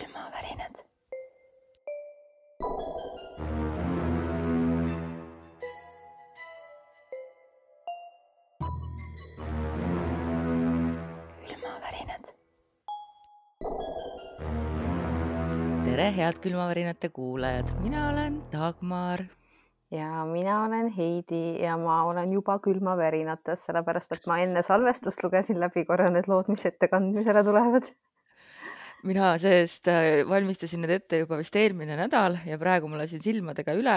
külmavärinad. külmavärinad. tere, head külmavärinate kuulajad, mina olen Dagmar. ja mina olen Heidi ja ma olen juba külmavärinates, sellepärast et ma enne salvestust lugesin läbi korra need lood, mis ettekandmisele tulevad. Mina see-eest äh, valmistasin need ette juba vist eelmine nädal ja praegu ma lasin silmadega üle.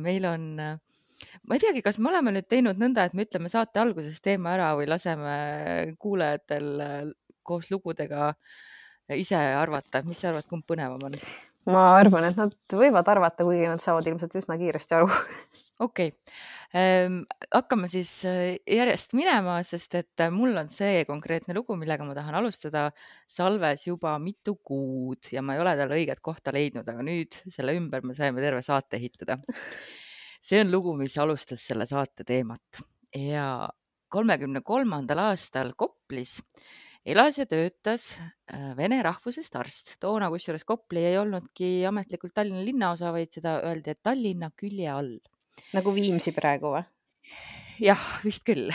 meil on, ma ei teagi, kas me oleme nüüd teinud nõnda, et me ütleme saate alguses teema ära või laseme kuulajatel äh, koos lugudega ise arvata, mis sa arvad, kumb põnevam on? ma arvan, et nad võivad arvata, kuigi nad saavad ilmselt üsna kiiresti aru. okei okay., hakkame siis äh, järjest minema, sest et äh, mul on see konkreetne lugu, millega ma tahan alustada, salves juba mitu kuud ja ma ei ole talle õiget kohta leidnud, aga nüüd selle ümber me saime terve saate ehitada. see on lugu, mis alustas selle saate teemat ja kolmekümne kolmandal aastal Koplis elas ja töötas äh, vene rahvusest arst. toona kusjuures Kopli ei olnudki ametlikult Tallinna linnaosa, vaid seda öeldi, et Tallinna külje all. Nagu Viimsi praegu või? jah, vist küll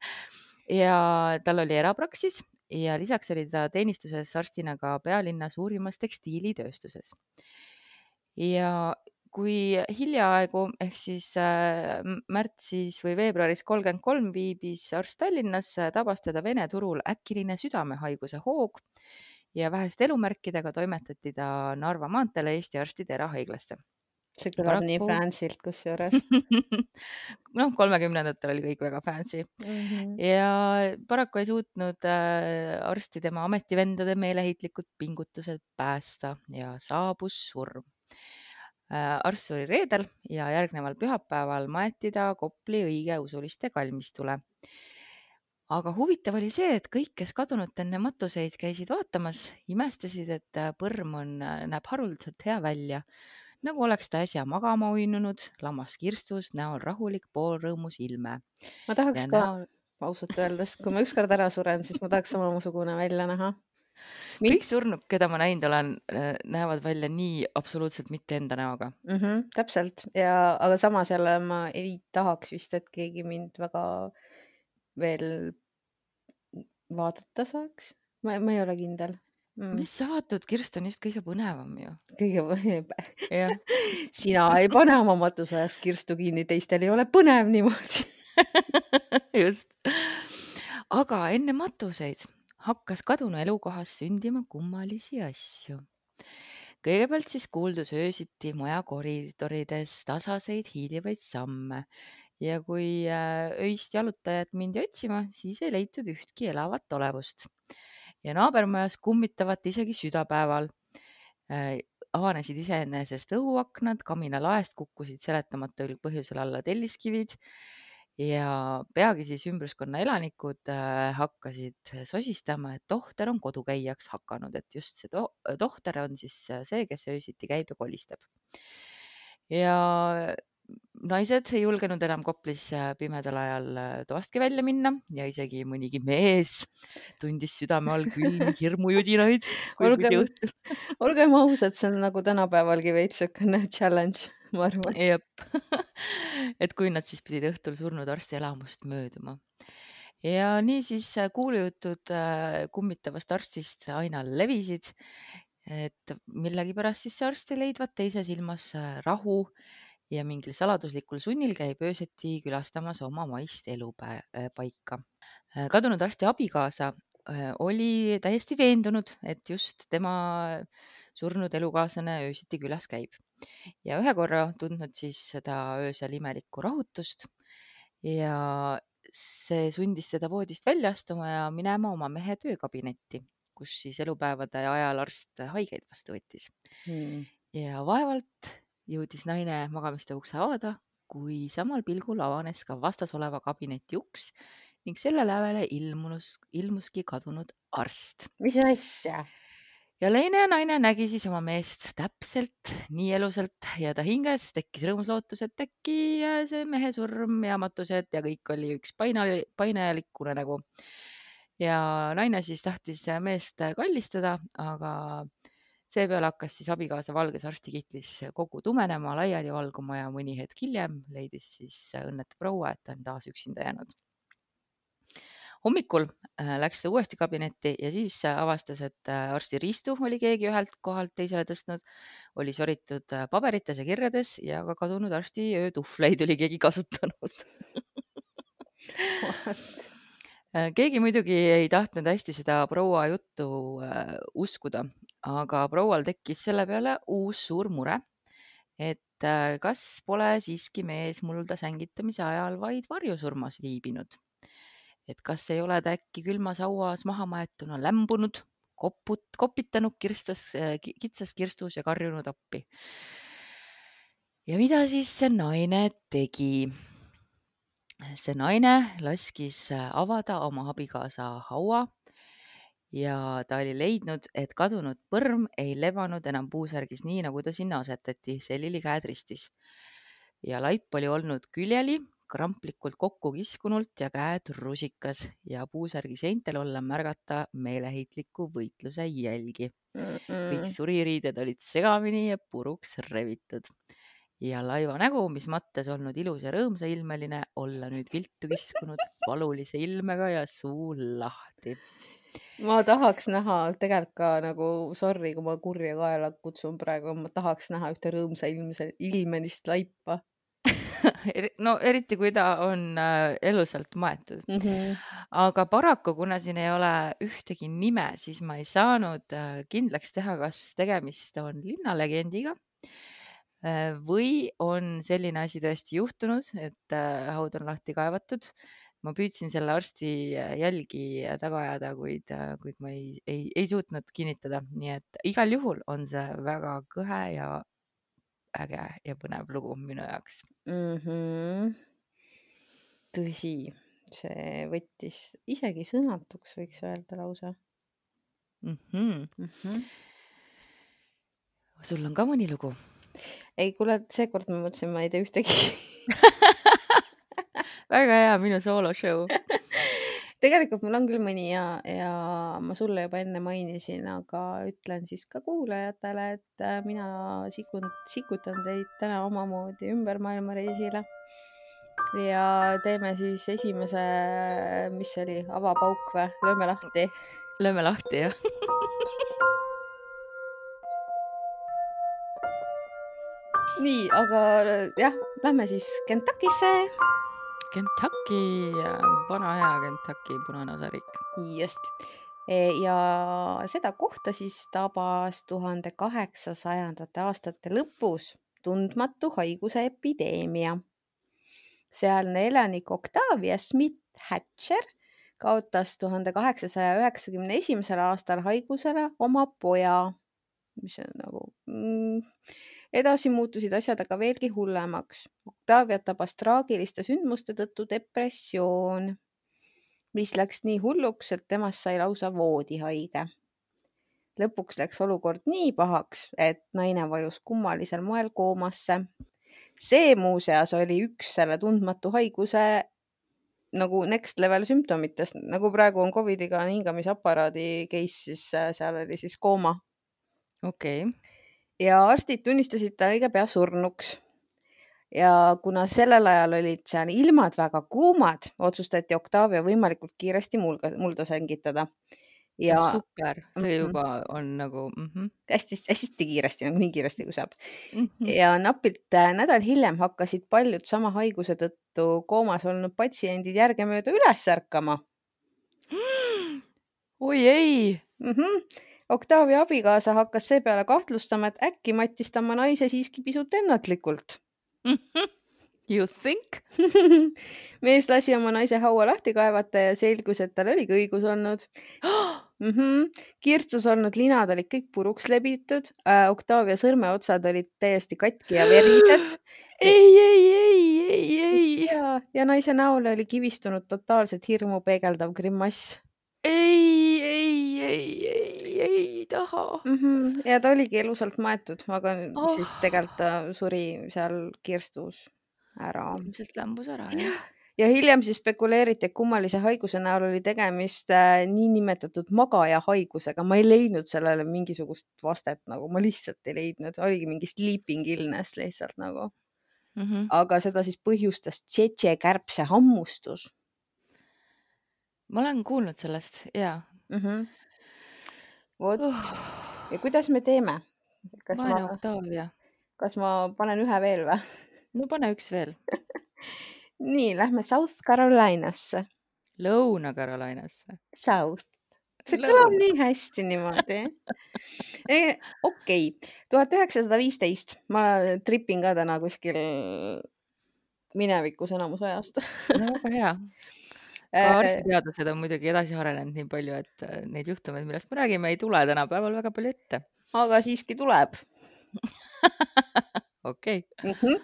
ja tal oli erapraksis ja lisaks oli ta teenistuses arstina ka pealinna suurimas tekstiilitööstuses. ja kui hiljaaegu ehk siis äh, märtsis või veebruaris kolmkümmend kolm viibis arst Tallinnas, tabas teda Vene turul äkiline südamehaiguse hoog ja väheste elumärkidega toimetati ta Narva maanteele Eesti Arstide Erahaiglasse. See kõlab nii Paraku- fancy'lt kusjuures. noh, kolmekümnendatel oli kõik väga fancy ja paraku ei suutnud äh, arsti tema ametivendade meeleheitlikud pingutused päästa ja saabus surm äh,. arst suri reedel ja järgneval pühapäeval maeti ta Kopli õigeusuliste kalmistule. aga huvitav oli see, et kõik, kes kadunut enne matuseid käisid vaatamas, imestasid, et äh, põrm on, näeb haruldaselt hea välja, nagu oleks ta äsja magama uinunud, lammas kirstus, näol rahulik poolrõõmus ilme ma tahaks ja ka näol ausalt öeldes, kui ma ükskord ära suren, siis ma tahaks samasugune välja näha. Mind- kõik surnud, keda ma näinud olen, näevad välja nii absoluutselt mitte enda näoga. mm. -hmm, täpselt ja, aga samas jälle ma ei tahaks vist, et keegi mind väga veel vaadata saaks. ma, ma ei ole kindel mm.. mis sa vaatad, Kirst on just kõige põnevam ju. kõige, jah, sina ei pane oma matuse ajaks kirstu kinni, teistel ei ole põnev niimoodi. just. aga enne matuseid hakkas kadunu elukohas sündima kummalisi asju. kõigepealt siis kuuldus öösiti maja koridorides tasaseid hiilivaid samme ja kui äh, öist jalutajat mindi otsima, siis ei leitud ühtki elavat olevust ja naabermajas kummitavat isegi südapäeval äh, avanesid iseenesest õhuaknad, kaminalaest kukkusid seletamatul põhjusel alla telliskivid ja peagi siis ümbruskonna elanikud äh, hakkasid sosistama, et tohter on kodukäijaks hakanud, et just see to tohter on siis see, kes öösiti käib ja kolistab. ja naised ei julgenud enam Koplis pimedal ajal äh, toastki välja minna ja isegi mõnigi mees tundis südame all külmi hirmujudinaid, Olgem- olgem ausad, see on nagu tänapäevalgi veits siukene challenge, ma arvan. jep, et kui nad siis pidid õhtul surnud arsti elamust mööduma. ja niisiis äh, kuulujutud äh, kummitavast arstist aina levisid, et millegipärast siis see arst ei leidvat teises ilmas rahu ja mingil saladuslikul sunnil käib öösiti külastamas oma maist elupaika. kadunud arsti abikaasa äh, oli täiesti veendunud, et just tema surnud elukaaslane öösiti külas käib ja ühe korra tundnud siis seda öösel imelikku rahutust ja see sundis teda voodist välja astuma ja minema oma mehe töökabinetti, kus siis elupäevade ajal arst haigeid vastu võttis Mm. ja vaevalt jõudis naine magamiste ukse avada, kui samal pilgul avanes ka vastas oleva kabineti uks ning selle lävele ilmunus, ilmuski kadunud arst mis asja? ja Leine naine nägi siis oma meest täpselt nii elusalt ja ta hinges tekkis rõõmus lootus, et äkki äh, see mehe surm ja matused ja kõik oli üks paina, painajalik unenägu. ja naine siis tahtis meest kallistada, aga seepeale hakkas siis abikaasa valges arstikitlis kogu tumenema, laiali valguma ja mõni hetk hiljem leidis siis õnnetu proua, et ta on taas üksinda jäänud. hommikul äh, läks ta uuesti kabinetti ja siis äh, avastas, et äh, arsti riistu oli keegi ühelt kohalt teisele tõstnud, oli soritud paberites ja kirjades ja ka kadunud arsti öötuhvleid oli keegi kasutanud keegi muidugi ei tahtnud hästi seda proua juttu äh, uskuda, aga proual tekkis selle peale uus suur mure, et äh, kas pole siiski mees mulda sängitamise ajal vaid varjusurmas viibinud. et kas ei ole ta äkki külmas hauas maha maetuna lämbunud, koput, kopitanud kirstas, kitsas kirstus ja karjunud appi. ja mida siis see naine tegi? See naine laskis äh, avada oma abikaasa haua ja ta oli leidnud, et kadunud põrm ei lebanud enam puusärgis nii, nagu ta sinna asetati, selili käed ristis. ja laip oli olnud küljeli, kramplikult kokku kiskunult ja käed rusikas ja puusärgi seintel olla märgata meeleheitliku võitluse jälgi. kõik suririided olid segamini ja puruks rebitud ja laiva nägu, mis mattes olnud ilus ja rõõmsailmeline, olla nüüd viltu kiskunud valulise ilmega ja suu lahti. ma tahaks näha tegelikult ka nagu, sorry, kui ma kurja kaela kutsun praegu, ma tahaks näha ühte rõõmsa ilmse, ilmelist laipa no eriti, kui ta on äh, elusalt maetud mm. -hmm. aga paraku, kuna siin ei ole ühtegi nime, siis ma ei saanud äh, kindlaks teha, kas tegemist on linnalegendiga või on selline asi tõesti juhtunud, et äh, haud on lahti kaevatud. ma püüdsin selle arsti äh, jälgi taga ajada, kuid, kuid ma ei, ei, ei suutnud kinnitada, nii et igal juhul on see väga kõhe ja äge ja põnev lugu minu jaoks mm. -hmm. tõsi, see võttis isegi sõnatuks, võiks öelda lausa mm. -hmm. Mm -hmm. sul on ka mõni lugu? Ei, kuule, seekord ma mõtlesin, ma ei tee ühtegi väga hea, minu sooloshow tegelikult mul on küll mõni ja, ja ma sulle juba enne mainisin, aga ütlen siis ka kuulajatele, et äh, mina sikun, sikutan teid täna omamoodi ümber maailmareisile. ja teeme siis esimese, mis see oli, avapauk või, lööme lahti? lööme lahti, jah nii, aga jah, lähme siis Kentuckisse. Kentucky, vana hea Kentucky punane osariik. just e, ja seda kohta siis tabas tuhande kaheksasajandate aastate lõpus tundmatu haiguse epideemia. sealne elanik Octavia Smith Hatcher kaotas tuhande kaheksasaja üheksakümne esimesel aastal haigusele oma poja, mis on nagu mm, edasi muutusid asjad aga veelgi hullemaks. Octaviat tabas traagiliste sündmuste tõttu depressioon, mis läks nii hulluks, et temast sai lausa voodihaige. lõpuks läks olukord nii pahaks, et naine vajus kummalisel moel koomasse. see muuseas oli üks selle tundmatu haiguse nagu next level sümptomitest, nagu praegu on Covidiga hingamisaparaadi case, siis äh, seal oli siis kooma. okei okay ja arstid tunnistasid ta õige pea surnuks. ja kuna sellel ajal olid seal ilmad väga kuumad, otsustati Octavia võimalikult kiiresti mulga, mulda sengitada. ja super, see mhm. juba on nagu mm -hmm. hästi-hästi kiiresti, nagu nii kiiresti kui saab mm. -hmm. ja napilt äh, nädal hiljem hakkasid paljud sama haiguse tõttu koomas olnud patsiendid järgemööda üles ärkama. oi ei mm. -hmm Octavia abikaasa hakkas seepeale kahtlustama, et äkki mattis ta oma naise siiski pisut ennatlikult You think mees lasi oma naise haua lahti kaevata ja selgus, et tal oligi õigus olnud mm. -hmm. kirstus olnud linad olid kõik puruks lebitud äh,. Octavia sõrmeotsad olid täiesti katki ja verised. ei, ei, ei, ei, ei. ja, ja naise näole oli kivistunud totaalselt hirmu peegeldav grimass. ei, ei, ei, ei ei taha mm. -hmm. ja ta oligi elusalt maetud, aga oh. siis tegelikult ta suri seal kirstus ära. ilmselt lämbus ära jah. ja hiljem siis spekuleeriti, et kummalise haiguse näol oli tegemist äh, niinimetatud magaja haigusega. ma ei leidnud sellele mingisugust vastet nagu, ma lihtsalt ei leidnud, oligi mingi sleeping illness lihtsalt nagu mm. -hmm. aga seda siis põhjustas tšetše-kärbse hammustus ma olen kuulnud sellest ja mm. -hmm. Vot uh, ja kuidas me teeme? kas vaene ma, Octavia. kas ma panen ühe veel või? no pane üks veel. nii, lähme South Carolinasse. Lõuna-Carolinasse. South. see kõlab nii hästi niimoodi e,. okei, tuhat üheksasada viisteist, ma tripin ka täna kuskil minevikus enamus ajast no väga hea. ka Äh, arstiteadlased on muidugi edasi arenenud nii palju, et äh, neid juhtumeid, millest me räägime, ei tule tänapäeval väga palju ette. aga siiski tuleb okei okay. -hmm.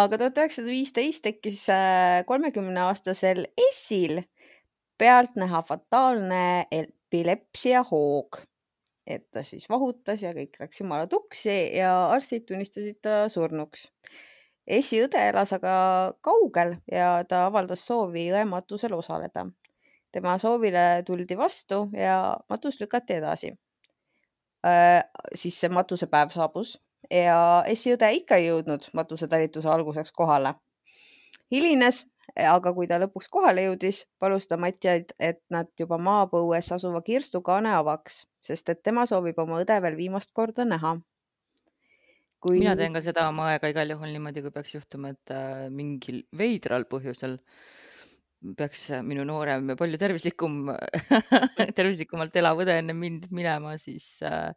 aga tuhat üheksasada viisteist tekkis kolmekümne aastasel Essil pealtnäha fataalne epilepsiahoog, et ta siis vahutas ja kõik läks jumala tuksi ja arstid tunnistasid ta surnuks. Essi õde elas aga kaugel ja ta avaldas soovi õe matusel osaleda. tema soovile tuldi vastu ja matus lükati edasi. siis see matusepäev saabus ja Essi õde ikka ei jõudnud matusetalituse alguseks kohale. hilines, aga kui ta lõpuks kohale jõudis, palus ta matjaid, et nad juba maapõues asuva kirstukaane avaks, sest et tema soovib oma õde veel viimast korda näha. Kui mina teen ka seda oma aega igal juhul niimoodi, kui peaks juhtuma, et äh, mingil veidral põhjusel peaks minu noorem ja palju tervislikum tervislikumalt elav õde enne mind minema, siis äh,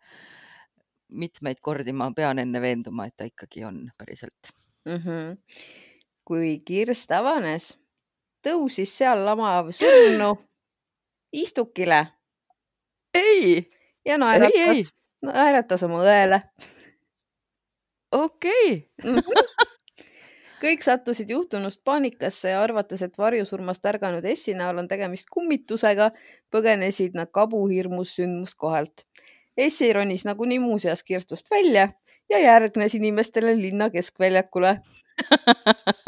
mitmeid kordi ma pean enne veenduma, et ta ikkagi on päriselt. mm. -hmm. kui kirst avanes, tõusis seal lamav surnu istukile ei, ja naeratas, naeratas oma õele. Okei okay. kõik sattusid juhtunust paanikasse ja arvates, et varjusurmast ärganud Essi näol on tegemist kummitusega, põgenesid nad kabuhirmus sündmuskohalt. Essi ronis nagunii muuseas kirstust välja ja järgnes inimestele linna keskväljakule.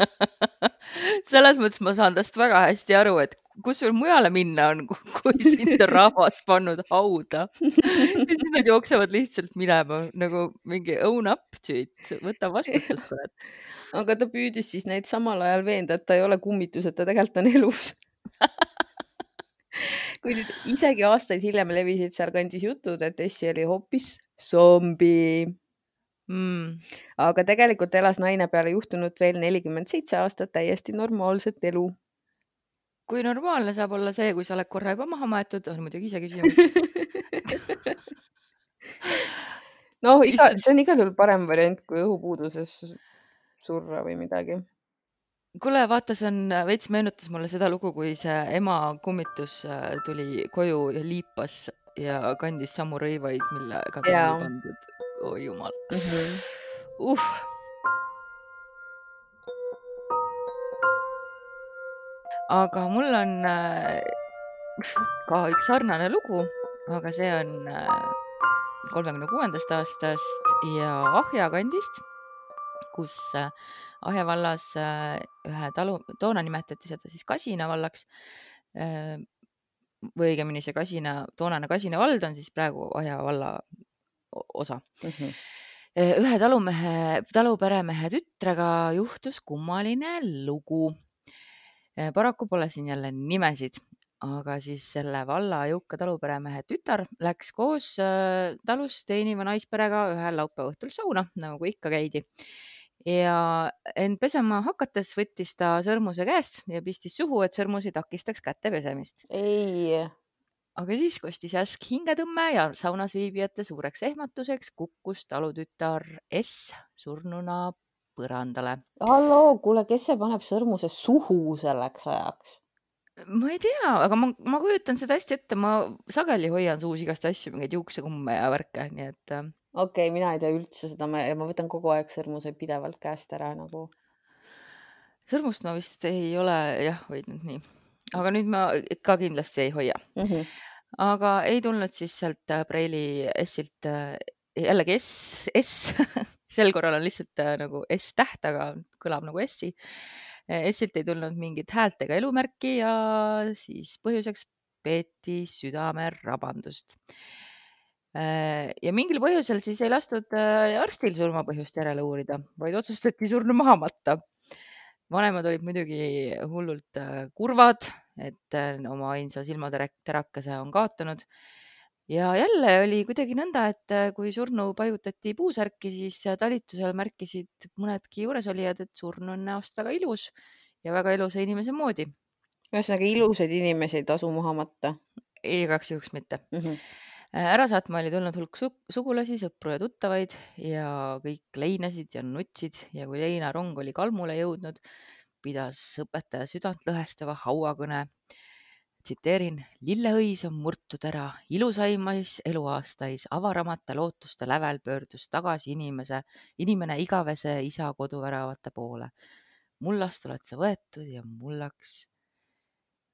selles mõttes ma saan tast väga hästi aru, et kus sul mujale minna on, kui sind on rahvas pannud hauda. ja siis nad jooksevad lihtsalt minema nagu mingi own up to it, võta vastutus kurat. aga ta püüdis siis neid samal ajal veenda, et ta ei ole kummitus, et ta tegelikult on elus kuid isegi aastaid hiljem levisid sealkandis jutud, et Essi oli hoopis zombi. Mm. aga tegelikult elas naine peale juhtunut veel nelikümmend seitse aastat täiesti normaalset elu. Kui normaalne saab olla see, kui sa oled korra juba maha maetud, on muidugi iseküsimus. noh, iga, see on igal juhul parem variant kui õhupuuduses surra või midagi. kuule, vaata, see on veits meenutas mulle seda lugu, kui see ema kummitus äh, tuli koju ja liipas ja kandis samu rõivaid, millega oli pandud. oi jumal mm. -hmm. uh.. Aga mul on äh, ka üks sarnane lugu, aga see on kolmekümne kuuendast aastast ja Ahja kandist, kus äh, Ahja vallas äh, ühe talu, toona nimetati seda siis Kasina vallaks äh, või õigemini see Kasina, toonane Kasina vald on siis praegu Ahja valla osa. Mm -hmm. ühe talumehe, taluperemehe tütrega juhtus kummaline lugu. Paraku pole siin jälle nimesid, aga siis selle valla jõuka taluperemehe tütar läks koos äh, talus teeniva naisperega ühel laupäeva õhtul sauna, nagu ikka käidi. ja end pesema hakates võttis ta sõrmuse käest ja pistis suhu, et sõrmus ei takistaks käte pesemist. ei, aga siis kostis järsk hingetõmme ja saunas viibijate suureks ehmatuseks kukkus talutütar S surnuna põrandale. halloo, kuule, kes see paneb sõrmuse suhu selleks ajaks? ma ei tea, aga ma, ma kujutan seda hästi ette, ma sageli hoian suus igast asju, mingeid juuksekumme ja värke, nii et äh, okei okay,, mina ei tea üldse seda ma, ma võtan kogu aeg sõrmuse pidevalt käest ära nagu. sõrmust ma vist ei ole jah hoidnud nii, aga nüüd ma ka kindlasti ei hoia, Mm -hmm. aga ei tulnud siis sealt äh, Preili S-ilt äh, jällegi S, S, sel korral on lihtsalt äh, nagu S-täht, aga kõlab nagu S-i. Essilt ei tulnud mingit häält ega elumärki ja siis põhjuseks peeti südamerabandust. ja mingil põhjusel siis ei lastud äh, arstil surmapõhjust järele uurida, vaid otsustati surnu maha matta. vanemad olid muidugi hullult äh, kurvad, et äh, oma ainsa silmaterakese on kaotanud ja jälle oli kuidagi nõnda, et kui surnu paigutati puusärki, siis talitusel märkisid mõnedki juuresolijad, et surnu on näost väga ilus ja väga ilusa inimese moodi. ühesõnaga ilusaid inimesi ei tasu maha matta igaks juhuks mitte mm. -hmm. ära saatma oli tulnud hulk su sugulasi, sõpru ja tuttavaid ja kõik leinasid ja nutsid ja kui leinarong oli kalmule jõudnud, pidas õpetaja südantlõhestava hauakõne. Tsiteerin, lilleõis on murtud ära, ilusaimais eluaastais, avaramate lootuste lävel pöördus tagasi inimese, inimene igavese isa koduväravate poole. mullast oled sa võetud ja mullaks.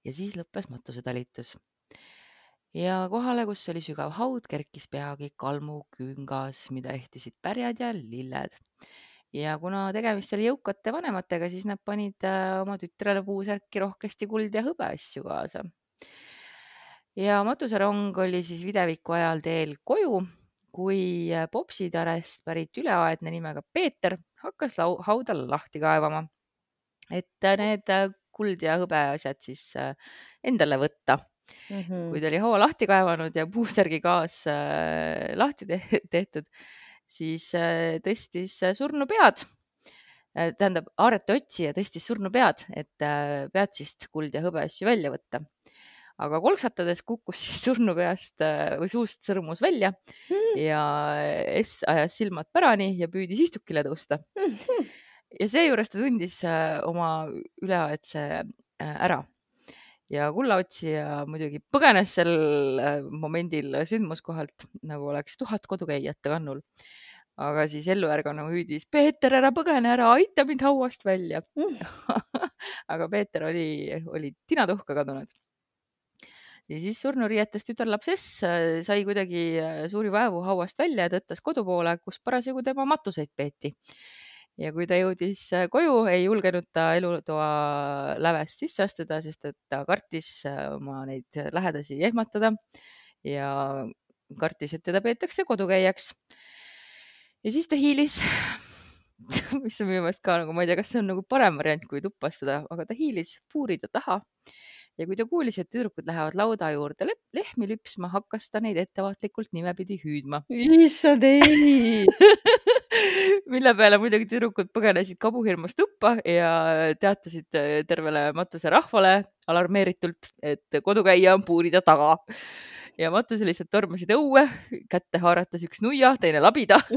ja siis lõppes matusetalitus ja kohale, kus oli sügav haud, kerkis peagi kalmuküngas, mida ehtisid pärjad ja lilled. ja kuna tegemist oli jõukate vanematega, siis nad panid äh, oma tütrele puusärki rohkesti kuld ja hõbeasju kaasa. Ja matuserong oli siis videviku ajal teel koju, kui äh, popsitarest pärit üleaedne nimega Peeter hakkas lau-, hauda lahti kaevama, et äh, need kuld ja hõbeasjad siis endale võtta mm. -hmm. kui ta oli haua lahti kaevanud ja puusärgi kaas äh, lahti te tehtud, siis äh, tõstis surnupead äh,, tähendab aarete otsija tõstis surnupead, et äh, peatsist kuld ja hõbeasju välja võtta. Aga kolksatades kukkus siis surnupeast äh, või suust sõrmus välja mm ja S ajas silmad pärani ja püüdis istukile tõusta mm. ja seejuures ta tundis äh, oma üleaedse äh, ära ja kullaotsija muidugi põgenes sel momendil sündmuskohalt, nagu oleks tuhat kodukäijate kannul. aga siis elluärganu hüüdis, Peeter, ära põgene, ära aita mind hauast välja aga Peeter oli, oli tinatuhka kadunud. Ja siis surnuriietest tütarlaps S äh, sai kuidagi äh, suuri vaevu hauast välja ja tõttas kodu poole, kus parasjagu tema matuseid peeti. Ja kui ta jõudis äh, koju, ei julgenud ta elutoa lävest sisse astuda, sest et ta kartis oma neid lähedasi ehmatada. Ja kartis, et teda peetakse kodukäijaks. ja siis ta hiilis. Mis on minu meelest ka nagu, ma ei tea, kas see on nagu parem variant kui tuppa astuda, aga ta hiilis puuride taha ja kui ta kuulis, et tüdrukud lähevad lauda juurde le lehmi lüpsma, hakkas ta neid ettevaatlikult nimepidi hüüdma. issand ei mille peale muidugi tüdrukud põgenesid kabuhirmust tuppa ja teatasid äh, tervele matuse rahvale alarmeeritult, et kodukäija on puuride taga. ja matuse lihtsalt tormasid õue, kätte haaratas üks nuia, teine labida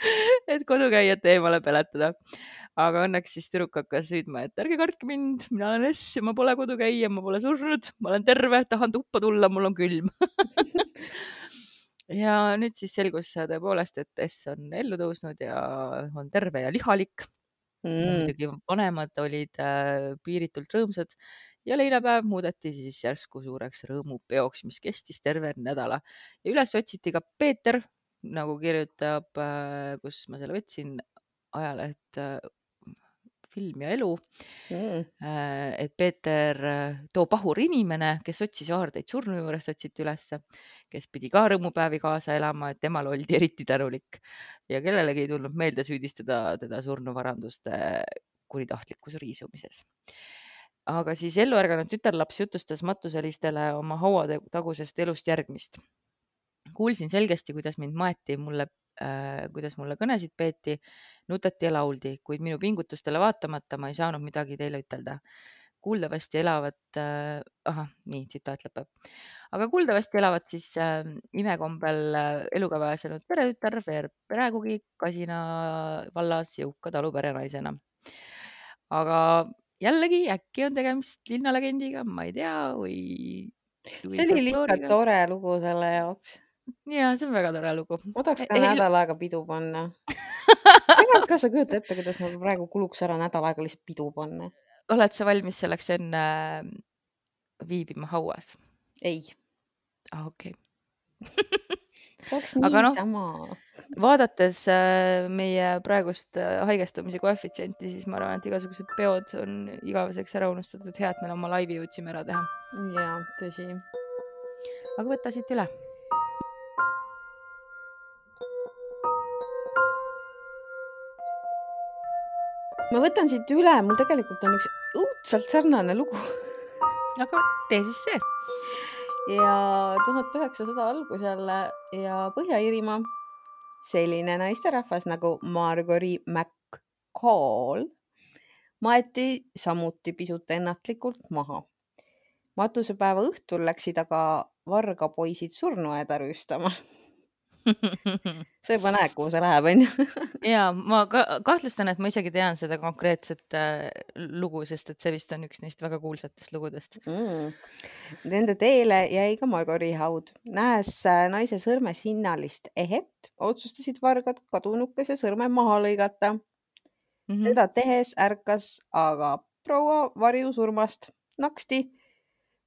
et kodukäijat eemale peletada aga õnneks siis tüdruk hakkas hüüdma, et ärge kartke mind, mina olen S ja ma pole kodukäija, ma pole surnud, ma olen terve, tahan tuppa tulla, mul on külm. Ja nüüd siis selgus tõepoolest, et S on ellu tõusnud ja on terve ja lihalik. Mm.. muidugi vanemad olid äh, piiritult rõõmsad ja leinapäev muudeti siis järsku suureks rõõmupeoks, mis kestis terve nädala. Ja üles otsiti ka Peeter, nagu kirjutab, äh, kus ma selle võtsin, ajaleht äh, film ja elu. Mm.. et Peeter, too pahur inimene, kes otsis aardeid surnu juurest, otsiti ülesse, kes pidi ka rõõmupäevi kaasa elama, et temale oldi eriti tänulik. Ja kellelegi ei tulnud meelde süüdistada teda surnuvaranduste kuritahtlikus riisumises. Aga siis elluärganud tütarlaps jutustas matuselistele oma hauatagusest elust järgmist. kuulsin selgesti, kuidas mind maeti, mulle Äh, kuidas mulle kõnesid peeti, nuteti ja lauldi, kuid minu pingutustele vaatamata ma ei saanud midagi teile ütelda. kuuldavasti elavad äh,, ahah, nii tsitaat lõpeb. aga kuuldavasti elavad siis äh, imekombel äh, eluga pääsenud peretütar Veer praegugi Kasina vallas jõuka taluperenaisena. aga jällegi äkki on tegemist linnalegendiga, ma ei tea, või, see oli ikka tore lugu selle jaoks ja see on väga tore lugu. ma tahaks ka nädal aega pidu panna tegelikult, kas sa kujutad ette, kuidas mul praegu kuluks ära nädal aega lihtsalt pidu panna? oled sa valmis selleks enne äh, viibima hauas? ei. aa ah,, okei okay. oleks aga noh, niisama. vaadates äh, meie praegust äh, haigestumise koefitsienti, siis ma arvan, et igasugused peod on igaveseks ära unustatud. hea, et me oma laivi jõudsime ära teha. jaa, tõsi. aga võta siit üle. Ma võtan siit üle, mul tegelikult on üks õudselt sarnane lugu aga tee siis see. ja tuhat üheksasada algusel ja Põhja-Iirimaa selline naisterahvas nagu Margery McCall maeti samuti pisut ennatlikult maha. matusepäeva õhtul läksid aga vargapoisid surnuaeda rüüstama. Sa juba näed, kuhu see läheb, onju. ja ma ka kahtlustan, et ma isegi tean seda konkreetset äh, lugu, sest et see vist on üks neist väga kuulsatest lugudest. mm.. Nende teele jäi ka Margori haud. nähes äh, naise sõrmes hinnalist ehet, otsustasid vargad kadunukese sõrme maha lõigata. Mhm. seda tehes ärkas aga proua varju surmast naksti.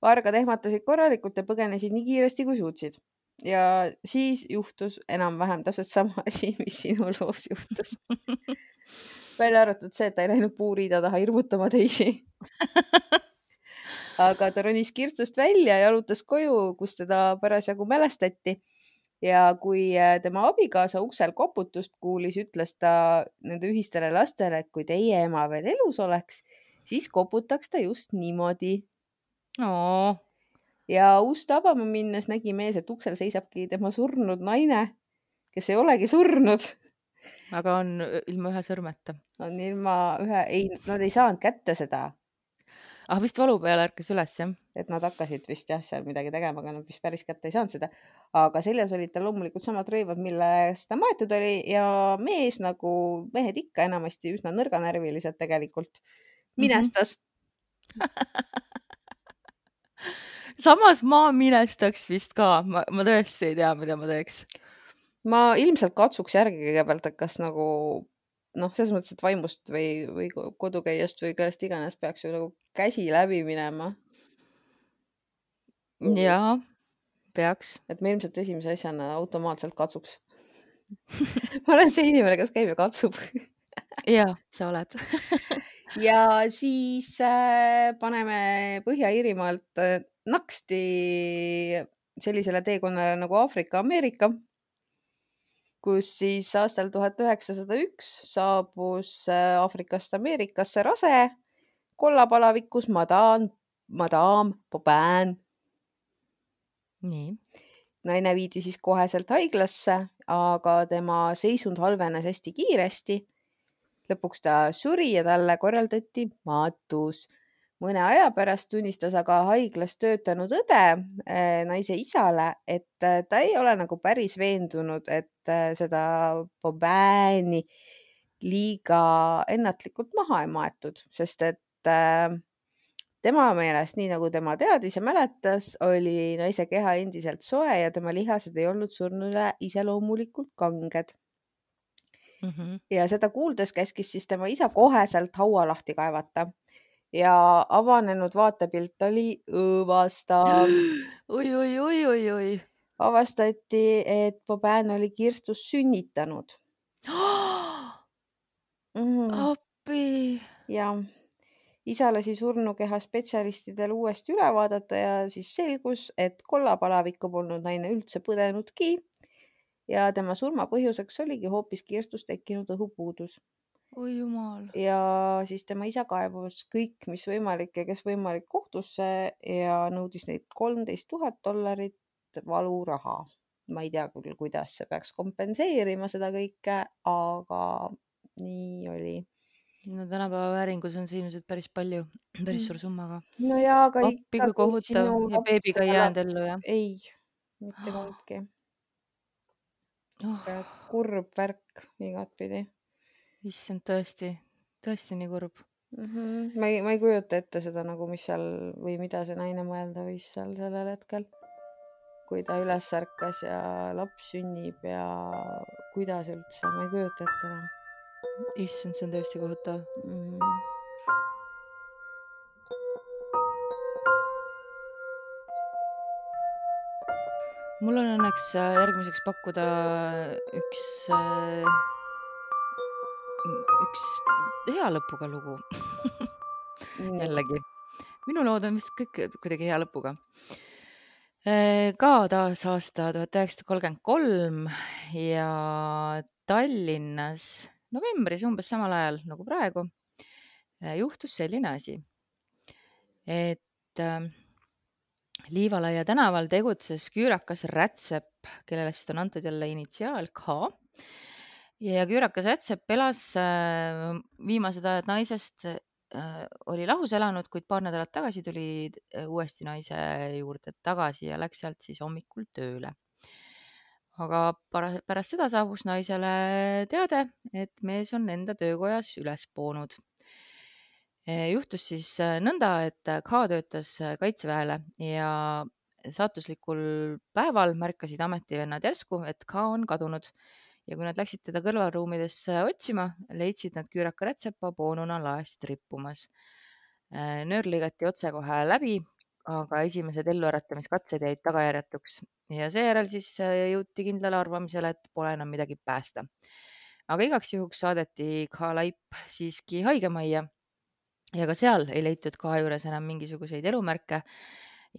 vargad ehmatasid korralikult ja põgenesid nii kiiresti kui suutsid. Ja siis juhtus enam-vähem täpselt sama asi, mis sinu loos juhtus. välja arvatud see, et ta ei läinud puuriida taha hirmutama teisi. aga ta ronis kirstust välja ja jalutas koju, kus teda parasjagu mälestati. ja kui äh, tema abikaasa uksel koputust kuulis, ütles ta nende ühistele lastele, et kui teie ema veel elus oleks, siis koputaks ta just niimoodi. Ja ust avama minnes nägi mees, et uksel seisabki tema surnud naine, kes ei olegi surnud, aga on ilma ühe sõrmeta. on ilma ühe, ei, nad ei saanud kätte seda, ah, vist valu peale ärkas üles jah? et nad hakkasid vist jah, seal midagi tegema, aga nad vist päris kätte ei saanud seda. aga seljas olid tal loomulikult samad rõivad, millest ta maetud oli ja mees nagu mehed ikka enamasti üsna nõrganärvilised tegelikult minestas mm. samas ma minestaks vist ka, ma, ma tõesti ei tea, mida ma teeks. ma ilmselt katsuks järgi kõigepealt, et kas nagu noh, selles mõttes, et vaimust või, või kodukäijast või kellest iganes peaks ju nagu käsi läbi minema. jaa, peaks. et ma ilmselt esimese asjana automaatselt katsuks. ma olen see inimene, kes käib ja katsub jaa, sa oled. ja siis äh, paneme Põhja-Iirimaalt äh, naksti sellisele teekonnale nagu Aafrika-Ameerika, kus siis aastal tuhat üheksasada üks saabus äh, Aafrikast Ameerikasse rase kollapalavikus madam, madam Boban. nii, naine viidi siis koheselt haiglasse, aga tema seisund halvenes hästi kiiresti. lõpuks ta suri ja talle korraldati maatus. Mõne aja pärast tunnistas aga haiglas töötanud õde eh, naise isale, et eh, ta ei ole nagu päris veendunud, et eh, seda Bobani liiga ennatlikult maha ei maetud, sest et tema meelest, nii nagu tema teadis ja mäletas, oli naise keha endiselt soe ja tema lihased ei olnud surnule iseloomulikult kanged. Mhm. ja seda kuuldes käskis siis tema isa koheselt haua lahti kaevata ja avanenud vaatepilt oli õõvastav. oi, oi, oi, oi, oi. avastati, et Boban oli kirstus sünnitanud mm.. appi. ja isa lasi surnukeha spetsialistidel uuesti üle vaadata ja siis selgus, et kollapalavikku polnud naine üldse põdenudki ja tema surma põhjuseks oligi hoopis kirstus tekkinud õhupuudus oi jumal. ja siis tema isa kaebus kõik, mis võimalik ja kes võimalik kohtusse ja nõudis neilt kolmteist tuhat dollarit valuraha. ma ei tea küll, kuidas see peaks kompenseerima seda kõike, aga nii oli. no tänapäeva vääringus on see ilmselt päris palju, päris suur summa ka. no ja aga appi kui kohutav ja beebiga ei jäänud ellu jah ei, mitte kumbki. oh,. kurb värk igatpidi issand, tõesti, tõesti nii kurb. mm. -hmm. ma ei, ma ei kujuta ette seda nagu, mis seal või mida see naine mõelda võis seal sellel hetkel. kui ta üles ärkas ja laps sünnib ja kuidas üldse, ma ei kujuta ette enam issand, see on tõesti kohutav. mm. -hmm. mul on õnneks äh, järgmiseks pakkuda üks äh, üks hea lõpuga lugu jällegi minu lood on vist kõik kuidagi hea lõpuga ka taas aasta tuhat üheksasada kolmkümmend kolm ja Tallinnas novembris umbes samal ajal nagu praegu juhtus selline asi, et äh, Liivalaia tänaval tegutses küürakas Rätsep, kellele siis on antud jälle initsiaal K. ja küürakas Rätsep elas äh, viimased ajad naisest Äh, oli lahus elanud, kuid paar nädalat tagasi tuli äh, uuesti naise juurde tagasi ja läks sealt siis hommikul tööle. aga pärast seda saabus naisele teade, et mees on enda töökojas üles poonud. Juhtus siis nõnda, et K töötas kaitseväele ja saatuslikul päeval märkasid ametivennad järsku, et K on kadunud ja kui nad läksid teda kõrvalruumidesse otsima, leidsid nad küüraka rätsepa poonuna laest rippumas. Äh, nöör lõigati otsekohe läbi, aga esimesed elluäratamiskatsed jäid tagajärjetuks ja seejärel siis äh, jõuti kindlale arvamisele, et pole enam midagi päästa. aga igaks juhuks saadeti K laip siiski haigemajja ja ka seal ei leitud K juures enam mingisuguseid elumärke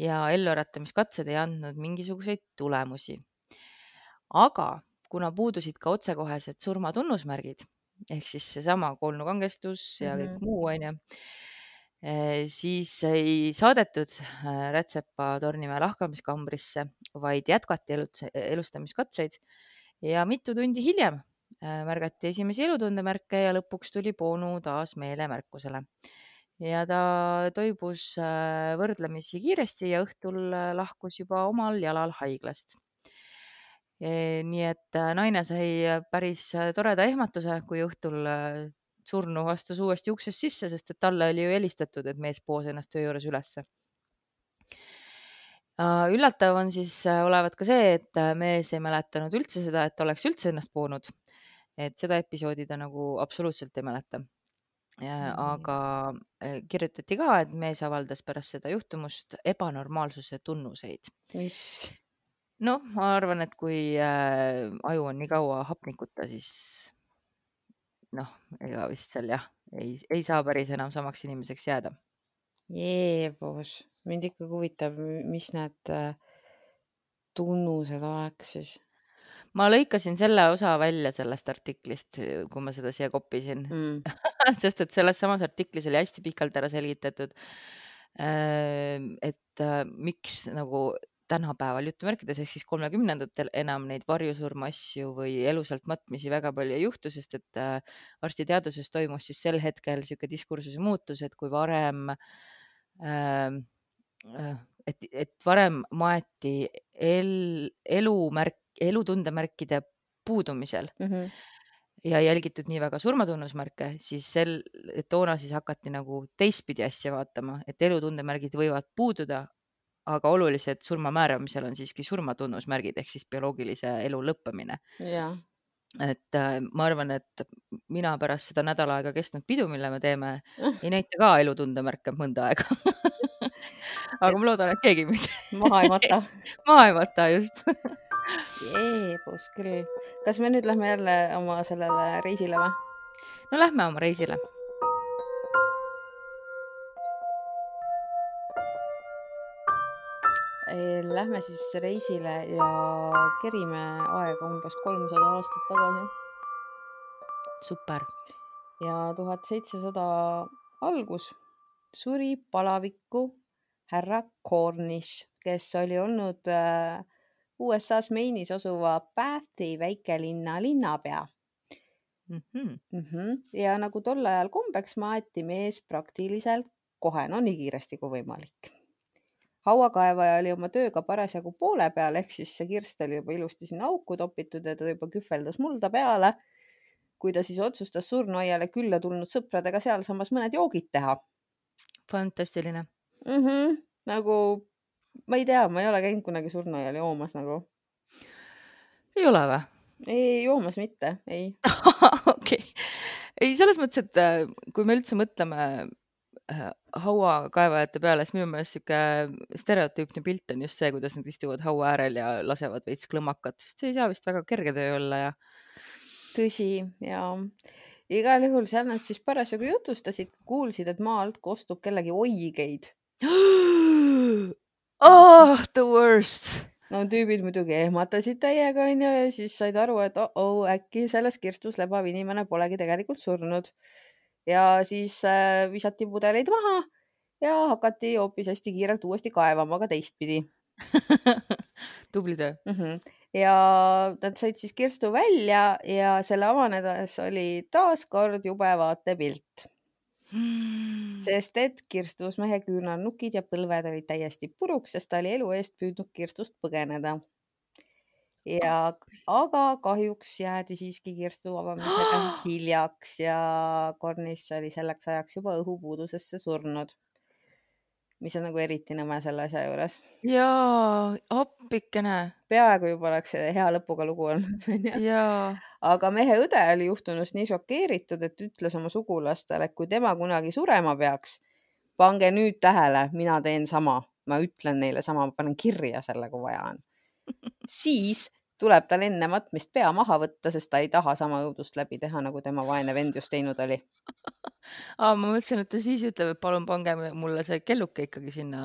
ja elluäratamiskatsed ei andnud mingisuguseid tulemusi. aga kuna puudusid ka otsekohesed surma tunnusmärgid ehk siis seesama kolnukangestus ja kõik mm -hmm. muu onju, eh, siis ei saadetud äh, Rätsepa Tornimäe lahkamiskambrisse, vaid jätkati elustamiskatseid. Ja mitu tundi hiljem äh, märgati esimesi elutundemärke ja lõpuks tuli Poonu taas meelemärkusele. Ja ta toibus võrdlemisi kiiresti ja õhtul lahkus juba omal jalal haiglast nii et äh, naine sai äh, päris äh, toreda ehmatuse, kui õhtul surnu astus uuesti uksest sisse, sest et talle oli ju helistatud, et mees poos ennast töö juures ülesse. üllatav on siis olevat ka see, et mees ei mäletanud üldse seda, et oleks üldse ennast poonud. et seda episoodi ta nagu absoluutselt ei mäleta. aga kirjutati ka, et mees avaldas pärast seda juhtumust ebanormaalsuse tunnuseid. mis? Noh, ma arvan, et kui äh, aju on nii kaua hapnikuta, siis noh, ega vist seal jah, ei, ei saa päris enam samaks inimeseks jääda. Jeebus, mind ikkagi huvitab, mis need äh, tunnused oleks siis? ma lõikasin selle osa välja sellest artiklist, kui ma seda siia koppisin mm. sest et selles samas artiklis oli hästi pikalt ära selgitatud, äh, et äh, miks nagu tänapäeval jutumärkides ehk siis kolmekümnendatel enam neid varjusurma asju või elusalt matmisi väga palju ei juhtu, sest et äh, arstiteaduses toimus siis sel hetkel niisugune diskursuse muutus, et kui varem ähm, äh, et, et varem maeti el, elumärk, elutundemärkide puudumisel mm -hmm. ja jälgitud nii väga surmatunnusmärke, siis sel, toona siis hakati nagu teistpidi asja vaatama, et elutundemärgid võivad puududa, aga olulised surma määramisel on siiski surmatunnusmärgid ehk siis bioloogilise elu lõppemine. et äh, ma arvan, et mina pärast seda nädal aega kestnud pidu, mille me teeme, ei näita ka elutundemärke mõnda aega aga ma loodan, et keegi mind maha ei mata maha ei mata, just jeebus küll. kas me nüüd lähme jälle oma sellele reisile või? no lähme oma reisile Lähme siis reisile ja kerime aega umbes kolmsada aastat tagasi. super. ja tuhat seitsesada algus suri palavikku härra Cornish, kes oli olnud äh, USA-s Maine'is asuva Bathi väikelinna linnapea mm. -hmm. Mm -hmm. ja nagu tol ajal kombeks, maeti mees praktiliselt kohe, no nii kiiresti kui võimalik hauakaevaja oli oma tööga parasjagu poole peal, ehk siis see kirst oli juba ilusti sinna auku topitud ja ta juba kühveldas mulda peale. kui ta siis otsustas surnuaiale külla tulnud sõpradega sealsamas mõned joogid teha. fantastiline mm. -hmm, nagu ma ei tea, ma ei ole käinud kunagi surnuaial joomas nagu. ei ole või? ei, joomas mitte, ei okei okay., ei selles mõttes, et äh, kui me üldse mõtleme äh, hauakaevajate peale, siis minu meelest sihuke stereotüüpne pilt on just see, kuidas nad istuvad haua äärel ja lasevad veits klõmakat, sest see ei saa vist väga kerge töö olla ja tõsi ja igal juhul seal nad siis parasjagu jutustasid, kuulsid, et maa alt kostub kellegi oigeid. oh, the worst. no tüübid muidugi ehmatasid täiega onju ja siis said aru, et oh-oh, äkki selles kirstus lebav inimene polegi tegelikult surnud. Ja siis äh, visati pudeleid maha ja hakati hoopis hästi kiirelt uuesti kaevama, aga teistpidi tubli töö. mm. -hmm. ja nad said siis kirstu välja ja selle avanedes oli taaskord jube vaatepilt, sest et kirstus mehe küünarnukid ja põlved olid täiesti puruks, sest ta oli elu eest püüdnud kirstust põgeneda. ja, aga kahjuks jäädi siiski kirstu avamisega hiljaks ja Kornis oli selleks ajaks juba õhupuudusesse surnud. mis on nagu eriti nõme selle asja juures. jaa, appikene peaaegu juba oleks hea lõpuga lugu olnud, onju. aga mehe õde oli juhtunust nii šokeeritud, et ütles oma sugulastele, et kui tema kunagi surema peaks, pange nüüd tähele, mina teen sama, ma ütlen neile sama, ma panen kirja selle, kui vaja on. siis tuleb tal enne matmist pea maha võtta, sest ta ei taha sama õudust läbi teha, nagu tema vaene vend just teinud oli. aa, ma mõtlesin, et ta siis ütleb, et palun pange mulle see kelluke ikkagi sinna.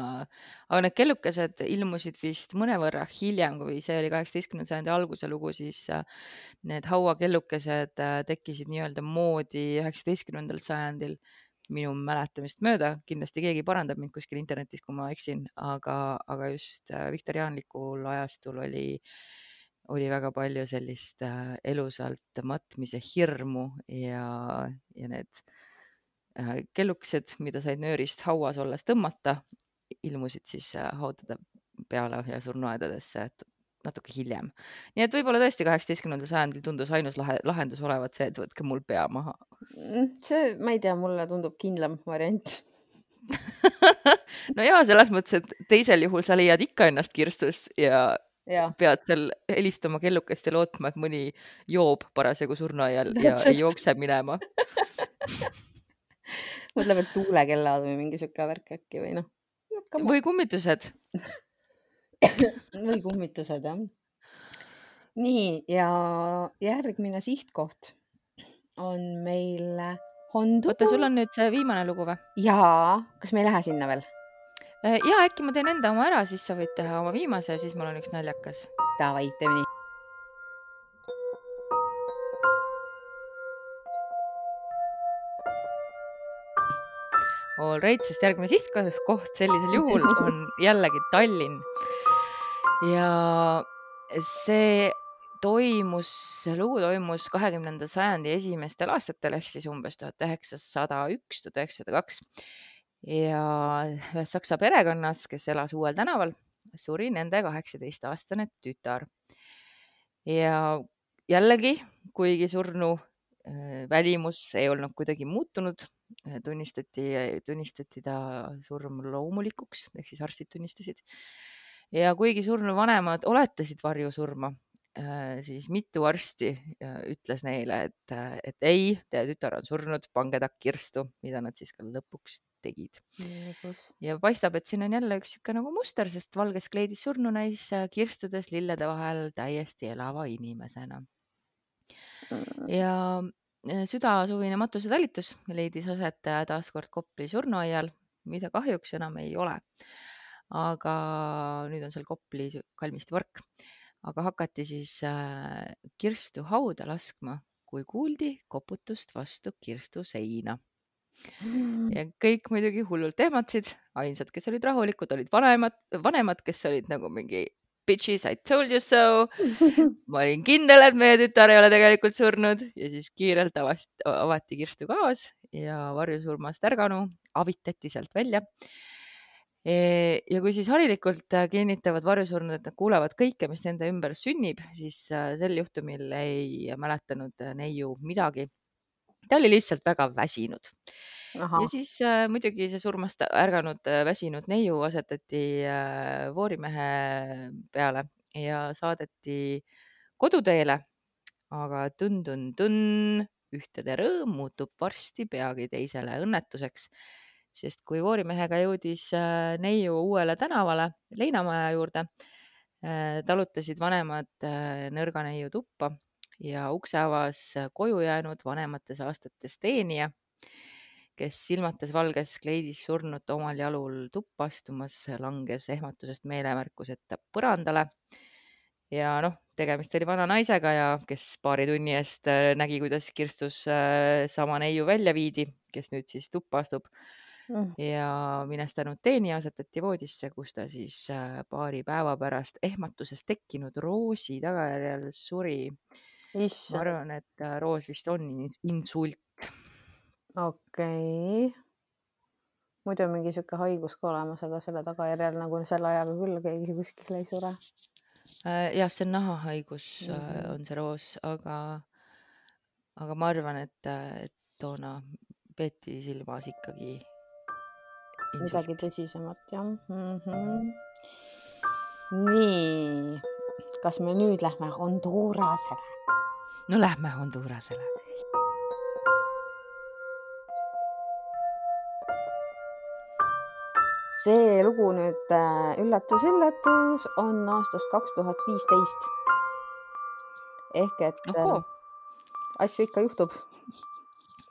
aga need kellukesed ilmusid vist mõnevõrra hiljem, kui see oli kaheksateistkümnenda sajandi alguse lugu, siis äh, need hauakellukesed äh, tekkisid nii-öelda moodi üheksateistkümnendal sajandil minu mäletamist mööda, kindlasti keegi parandab mind kuskil internetis, kui ma eksin, aga, aga just äh, viktoriaanlikul ajastul oli, oli väga palju sellist äh, elusalt matmise hirmu ja, ja need äh, kellukesed, mida said nöörist hauas olles tõmmata, ilmusid siis äh, haudade peale ja surnuaedadesse natuke hiljem. nii et võib-olla tõesti kaheksateistkümnendal sajandil tundus ainus lahe, lahendus olevat see, et võtke mul pea maha. see, ma ei tea, mulle tundub kindlam variant. no ja selles mõttes, et teisel juhul sa leiad ikka ennast kirstust ja jah, pead seal helistama kellukest ja lootma, et mõni joob parasjagu surnuaial ja Täpselt. ei jookse minema. mõtleb, et tuulekellad või mingi sihuke värk äkki või noh. või kummitused. või kummitused jah. nii ja järgmine sihtkoht on meil Hondu. oota, sul on nüüd see viimane lugu või? jaa, kas me ei lähe sinna veel? Ja äkki ma teen enda oma ära, siis sa võid teha oma viimase siis mul on üks naljakas. Davai, teeme nii. All right, sest järgmine sihtkoht sellisel juhul on jällegi Tallinn. ja see toimus, lugu toimus kahekümnenda sajandi esimestel aastatel ehk siis umbes tuhat üheksasada üks, tuhat üheksasada kaks. Ja ühes saksa perekonnas, kes elas Uuel tänaval, suri nende kaheksateistaastane tütar. ja jällegi, kuigi surnu äh, välimus ei olnud kuidagi muutunud, tunnistati, tunnistati ta surm loomulikuks ehk siis arstid tunnistasid. ja kuigi surnu vanemad oletasid varjusurma, siis mitu arsti äh, ütles neile, et, et ei, teie tütar on surnud, pange ta kirstu, mida nad siis ka lõpuks tegid. ja paistab, et siin on jälle üks sihuke nagu muster, sest valges kleidis surnu näis äh, kirstudes lillede vahel täiesti elava inimesena. ja äh, südasuvine matusetalitus leidis aset äh, taas kord Kopli surnuaial, mida kahjuks enam ei ole. aga nüüd on seal Kopli kalmistu park, aga hakati siis äh, kirstu hauda laskma, kui kuuldi koputust vastu kirstu seina ja kõik muidugi hullult ehmatasid, ainsad, kes olid rahulikud, olid vanemad, vanemad, kes olid nagu mingi bitches I told you so. ma olin kindel, et meie tütar ei ole tegelikult surnud ja siis kiirelt avast, avati kirstu gaas ja varjusurmast ärganu avitati sealt välja. Ja kui siis harilikult äh, kinnitavad varjusurnud, et nad kuulevad kõike, mis nende ümber sünnib, siis äh, sel juhtumil ei mäletanud äh, neiu midagi. ta oli lihtsalt väga väsinud ahah ja, siis äh, muidugi see surmast ärganud äh, väsinud neiu asetati äh, voorimehe peale ja saadeti koduteele. aga tun-tun-tun, ühtede rõõm muutub varsti peagi teisele õnnetuseks, sest kui voorimehega jõudis äh, neiu uuele tänavale leinamaja juurde, äh, talutasid vanemad äh, nõrga neiu tuppa ja ukse avas koju jäänud vanemates aastates teenija, kes silmates valges kleidis surnut omal jalul tuppa astumas, langes ehmatusest meelemärkuseta põrandale. Ja noh, tegemist oli vana naisega ja kes paari tunni eest nägi, kuidas kirstus sama neiu välja viidi, kes nüüd siis tuppa astub Mm. ja minestanud teenija asetati voodisse, kus ta siis äh, paari päeva pärast ehmatusest tekkinud roosi tagajärjel suri. ma arvan, et äh, roos vist on in- insult. okei okay.. muidu on mingi sihuke haigus ka olemas, aga selle tagajärjel nagu selle ajaga küll keegi kuskil ei sure. Äh, jah, see on nahahaigus mm. -hmm. on see roos, aga, aga ma arvan, et, et toona peeti silmas ikkagi midagi insulti. tõsisemat jah mm. -hmm. nii, kas me nüüd lähme Hondurasele? no lähme Hondurasele. see lugu nüüd üllatus-üllatus on aastast kaks tuhat viisteist. ehk et äh, ohoo asju ikka juhtub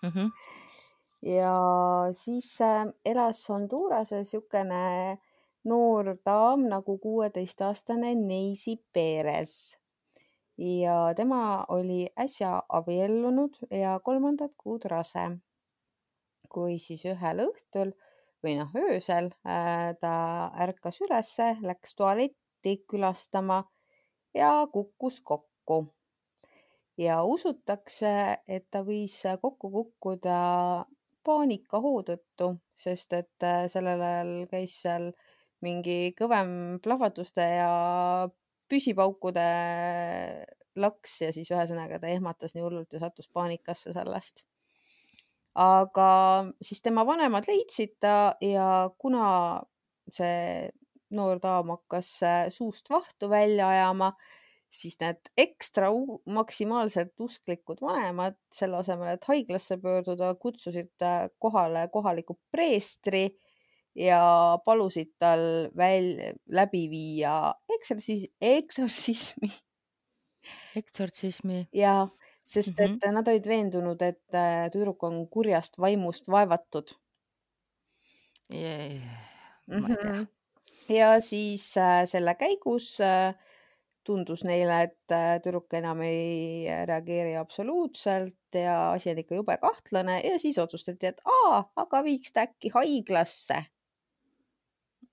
mm. -hmm. Ja siis äh, elas Hondurase niisugune noor daam nagu kuueteistaastane Neisi Perez ja tema oli äsja abiellunud ja kolmandat kuud rase, kui siis ühel õhtul või noh, öösel äh, ta ärkas ülesse, läks tualetti külastama ja kukkus kokku. Ja usutakse, et ta võis kokku kukkuda paanikahoo tõttu, sest et äh, sellel ajal käis seal mingi kõvem plahvatuste ja püsipaukude laks ja siis ühesõnaga ta ehmatas nii hullult ja sattus paanikasse sellest. aga siis tema vanemad leidsid ta ja kuna see noor daam hakkas äh, suust vahtu välja ajama, siis need ekstra maksimaalselt usklikud vanemad selle asemel, et haiglasse pöörduda, kutsusid äh, kohale kohaliku preestri ja palusid tal väl-, läbi viia eksorsis-, eksorsismi eksortsismi ja sest mm, et -hmm. nad olid veendunud, et äh, tüdruk on kurjast vaimust vaevatud ei tea Mhm. ja siis äh, selle käigus äh, tundus neile, et äh, tüdruk enam ei reageeri absoluutselt ja asi on ikka jube kahtlane ja siis otsustati, et aa, aga viiks ta äkki haiglasse.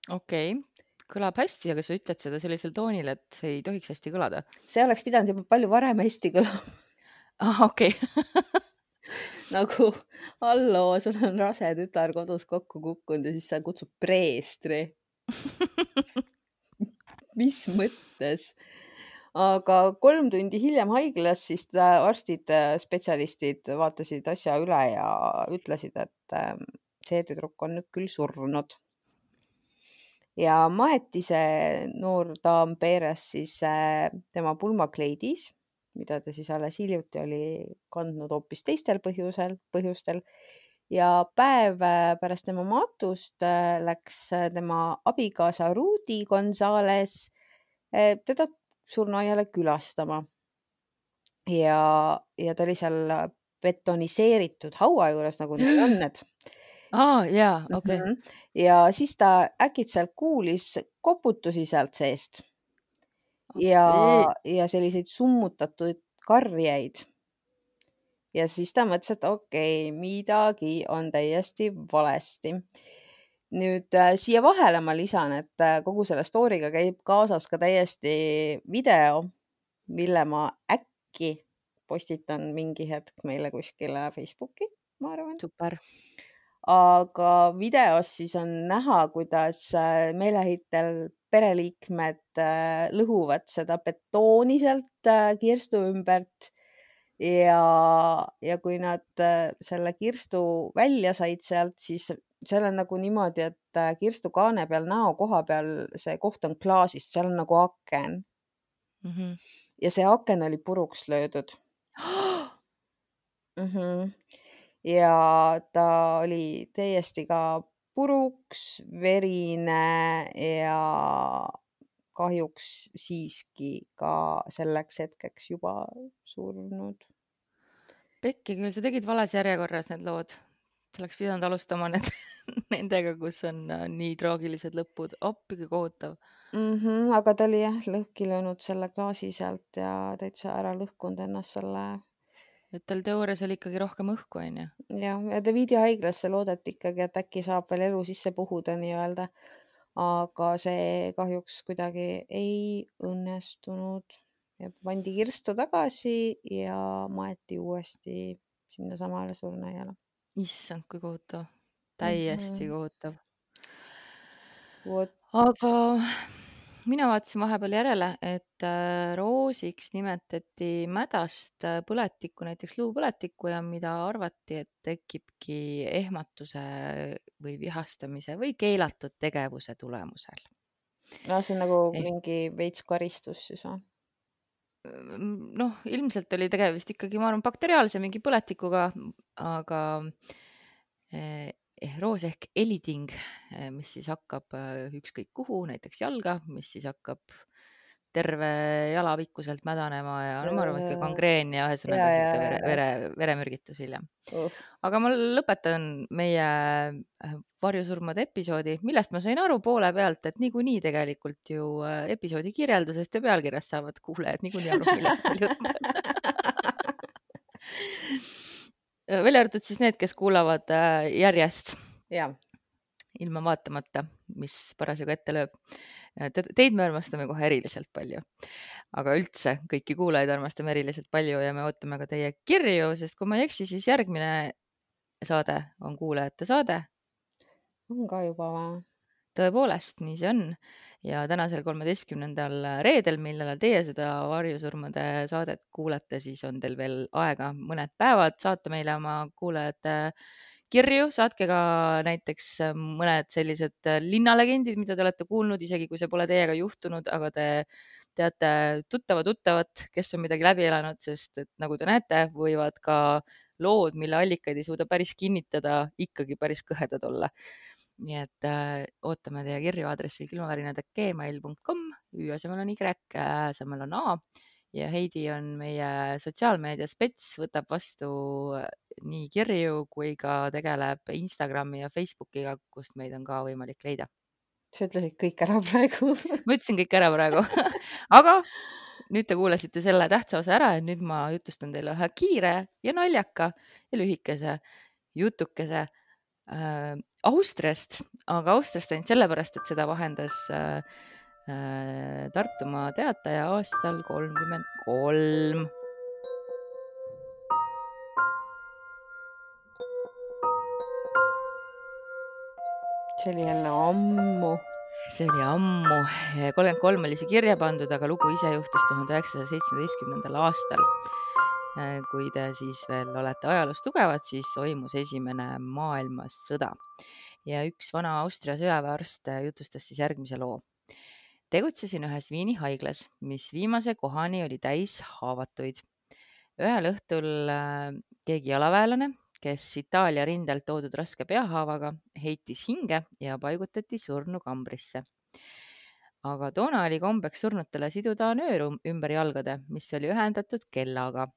okei okay., kõlab hästi, aga sa ütled seda sellisel toonil, et see ei tohiks hästi kõlada. see oleks pidanud juba palju varem hästi kõlama, ah, okei nagu halloo, sul on rase tütar kodus kokku kukkunud ja siis sa kutsud preestri. mis mõttes? Aga kolm tundi hiljem haiglas siis ta- arstid, spetsialistid vaatasid asja üle ja ütlesid, et ähm, see tüdruk on nüüd küll surnud. ja maeti see noor daam Perez siis äh, tema pulmakleidis, mida ta siis alles hiljuti oli kandnud hoopis teistel põhjusel, põhjustel ja päev äh, pärast tema matust äh, läks äh, tema abikaasa Rudi Gonzales äh, teda surnuaiale külastama. ja, ja ta oli seal betoniseeritud haua juures, nagu neil on need. aa, jaa, okei okay.. ja siis ta äkitselt kuulis koputusi sealt seest ja, ja selliseid summutatud karjeid. ja siis ta mõtles, et okei okay,, midagi on täiesti valesti. Nüüd äh, siia vahele ma lisan, et äh, kogu selle story'ga käib kaasas ka täiesti video, mille ma äkki postitan mingi hetk meile kuskile Facebooki, ma arvan. super. aga videos siis on näha, kuidas äh, meeleheitel pereliikmed äh, lõhuvad seda betooni sealt äh, kirstu ümbert ja, ja kui nad äh, selle kirstu välja said sealt, siis seal on nagu niimoodi, et äh, kirstukaane peal näo koha peal see koht on klaasist, seal on nagu aken mm. -hmm. ja see aken oli puruks löödud mm. -hmm. ja ta oli täiesti ka puruks, verine ja kahjuks siiski ka selleks hetkeks juba surnud. pekki küll, sa tegid vales järjekorras need lood. Sa oleks pidanud alustama need, nendega, kus on äh, nii traagilised lõpud. appi kui kohutav. mm. -hmm, aga ta oli jah lõhki löönud selle klaasi sealt ja täitsa ära lõhkunud ennast selle et tal teoorias oli ikkagi rohkem õhku, onju. jah, ja ta viidi haiglasse, loodeti ikkagi, et äkki saab veel elu sisse puhuda nii-öelda. aga see kahjuks kuidagi ei õnnestunud ja pandi kirstu tagasi ja maeti uuesti sinnasamale surnuaiale. Issand, kui kohutav, täiesti mm -hmm. kohutav. vot. aga mina vaatasin vahepeal järele, et äh, roosiks nimetati mädast äh, põletikku, näiteks luupõletikku ja mida arvati, et tekibki ehmatuse või vihastamise või keelatud tegevuse tulemusel. no see on nagu eh. mingi veits karistus siis või? Noh, ilmselt oli tegemist ikkagi, ma arvan, bakteriaalse mingi põletikuga, aga eh, roos ehk eliting, eh, mis siis hakkab eh, ükskõik kuhu, näiteks jalga, mis siis hakkab terve jala pikkuselt mädanema ja no ma arvan, et ka gangreen ja ühesõnaga sihuke vere, vere, veremürgitus hiljem. Uh.. aga ma lõpetan meie varjusurmade episoodi, millest ma sain aru poole pealt, et niikuinii tegelikult ju episoodi kirjeldusest ja pealkirjast saavad kuulajad niikuinii aru, millest meil jutt Äh, välja arvatud siis need, kes kuulavad äh, järjest. ilma vaatamata, mis parasjagu ette lööb. Teid me armastame kohe eriliselt palju, aga üldse kõiki kuulajaid armastame eriliselt palju ja me ootame ka teie kirju, sest kui ma ei eksi, siis järgmine saade on kuulajate saade. on ka juba või? tõepoolest, nii see on ja tänasel kolmeteistkümnendal reedel, millal teie seda varjusurmade saadet kuulate, siis on teil veel aega mõned päevad saata meile oma kuulajate kirju, saatke ka näiteks mõned sellised linnalegendid, mida te olete kuulnud, isegi kui see pole teiega juhtunud, aga te teate tuttava tuttavat, kes on midagi läbi elanud, sest et nagu te näete, võivad ka lood, mille allikaid ei suuda päris kinnitada, ikkagi päris kõhedad olla. Nii et äh, ootame teie kirju aadressil külmavärinad.gmail.com, Ü asemel on Y, Ä asemel on A ja Heidi on meie sotsiaalmeedia spets, võtab vastu äh, nii kirju kui ka tegeleb Instagrami ja Facebookiga, kust meid on ka võimalik leida. sa ütlesid kõik ära praegu. Ma ütlesin kõik ära praegu. Aga nüüd te kuulasite selle tähtsa osa ära ja nüüd ma jutustan teile ühe kiire ja naljaka ja lühikese jutukese äh, Austriast, aga Austriast ainult sellepärast, et seda vahendas äh, äh, Tartumaa Teataja aastal kolmkümmend kolm. see oli jälle ammu. see oli ammu, kolmkümmend kolm oli see kirja pandud, aga lugu ise juhtus tuhande üheksasaja seitsmeteistkümnendal aastal Äh, kui te siis veel olete ajaloos tugevad, siis toimus Esimene maailmasõda ja üks vana Austria sõjaväearst äh, jutustas siis järgmise loo. Tegutsesin ühes Viini haiglas, mis viimase kohani oli täis haavatuid. ühel õhtul äh, keegi jalaväelane, kes Itaalia rindelt toodud raske peahaavaga, heitis hinge ja paigutati surnukambrisse aga toona oli kombeks surnutele siduda nöör ümber jalgade, mis oli ühendatud kellaga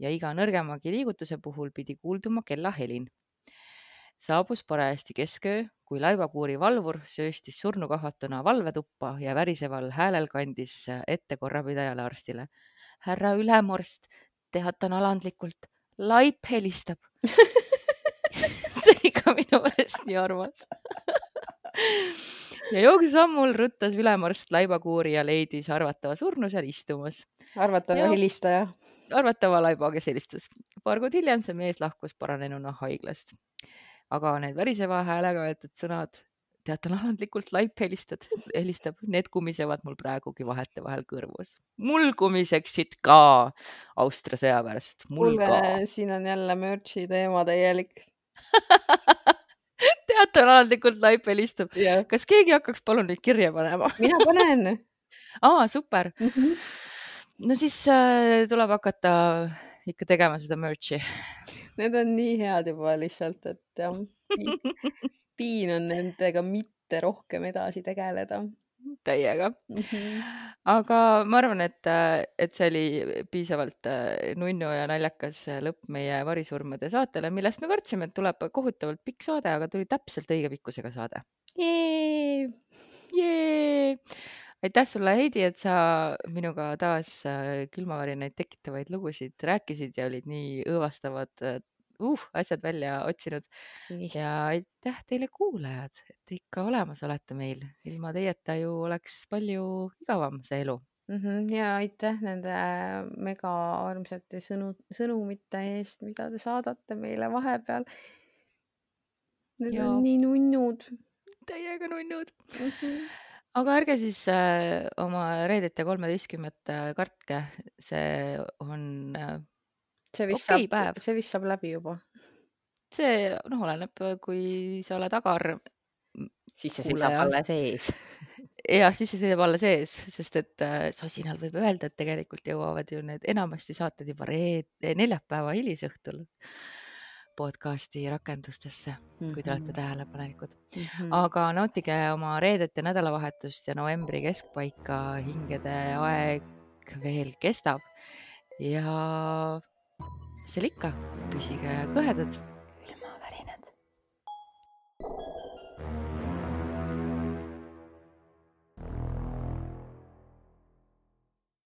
ja iga nõrgemagi liigutuse puhul pidi kuulduma kellahelin. Saabus parajasti keskööl, kui laivakuuri valvur sööstis surnukahvatuna valvetuppa ja väriseval häälel kandis ette korrapidajale arstile. härra ülemorst, teatan alandlikult, laip helistab see oli ka minu meelest nii armas ja jooksusammul ruttas ülemarst laibakuuri ja leidis arvatava surnu seal istumas. arvatava ja... helistaja arvatava laiba, kes helistas. paar kuud hiljem see mees lahkus paranenuna haiglast. Aga need väriseva häälega öeldud sõnad, teatan alandlikult, laip helistad, helistab, need kumisevad mul praegugi vahetevahel kõrvus. mul kumiseksid ka Austria sõjaväest, mul Kuule, ka. siin on jälle mürtsi teema täielik teatan alandlikult, laip helistab yeah.. kas keegi hakkaks palun neid kirja panema mina panen aa, super mm. -hmm no siis äh, tuleb hakata ikka tegema seda merch'i. Need on nii head juba lihtsalt, et jah piin on nendega mitte rohkem edasi tegeleda täiega mm. -hmm. aga ma arvan, et, et see oli piisavalt äh, nunnu ja naljakas lõpp meie varisurmade saatele, millest me kartsime, et tuleb kohutavalt pikk saade, aga tuli täpselt õige pikkusega saade. Jee! Aitäh sulle, Heidi, et sa minuga taas äh, külmavarinaid tekitavaid lugusid rääkisid ja olid nii õõvastavad uh, asjad välja otsinud. ja aitäh teile, kuulajad, et te ikka olemas olete meil. ilma teieta ju oleks palju igavam see elu mm. -hmm. ja aitäh nende mega armsate sõnu, sõnumite eest, mida te saadate meile vahepeal. Need ja. on nii nunnud. täiega nunnud mm. -hmm aga ärge siis äh, oma Reedet ja kolmeteistkümmet äh, kartke, see on äh, see vist okei saab, päev. see vist saab läbi juba. see noh, oleneb, kui sa oled agar siis see seisab kuulaja. alles ees. jah, siis see seisab alles ees, sest et äh, sosinal võib öelda, et tegelikult jõuavad ju need enamasti saated juba reed-, neljapäeva hilisõhtul podcasti rakendustesse mm, -hmm. kui te olete Mhm. tähelepanelikud mm. -hmm. aga nautige oma reedet ja nädalavahetust ja novembri keskpaika hingede aeg veel kestab. ja seal ikka, püsige kõhedad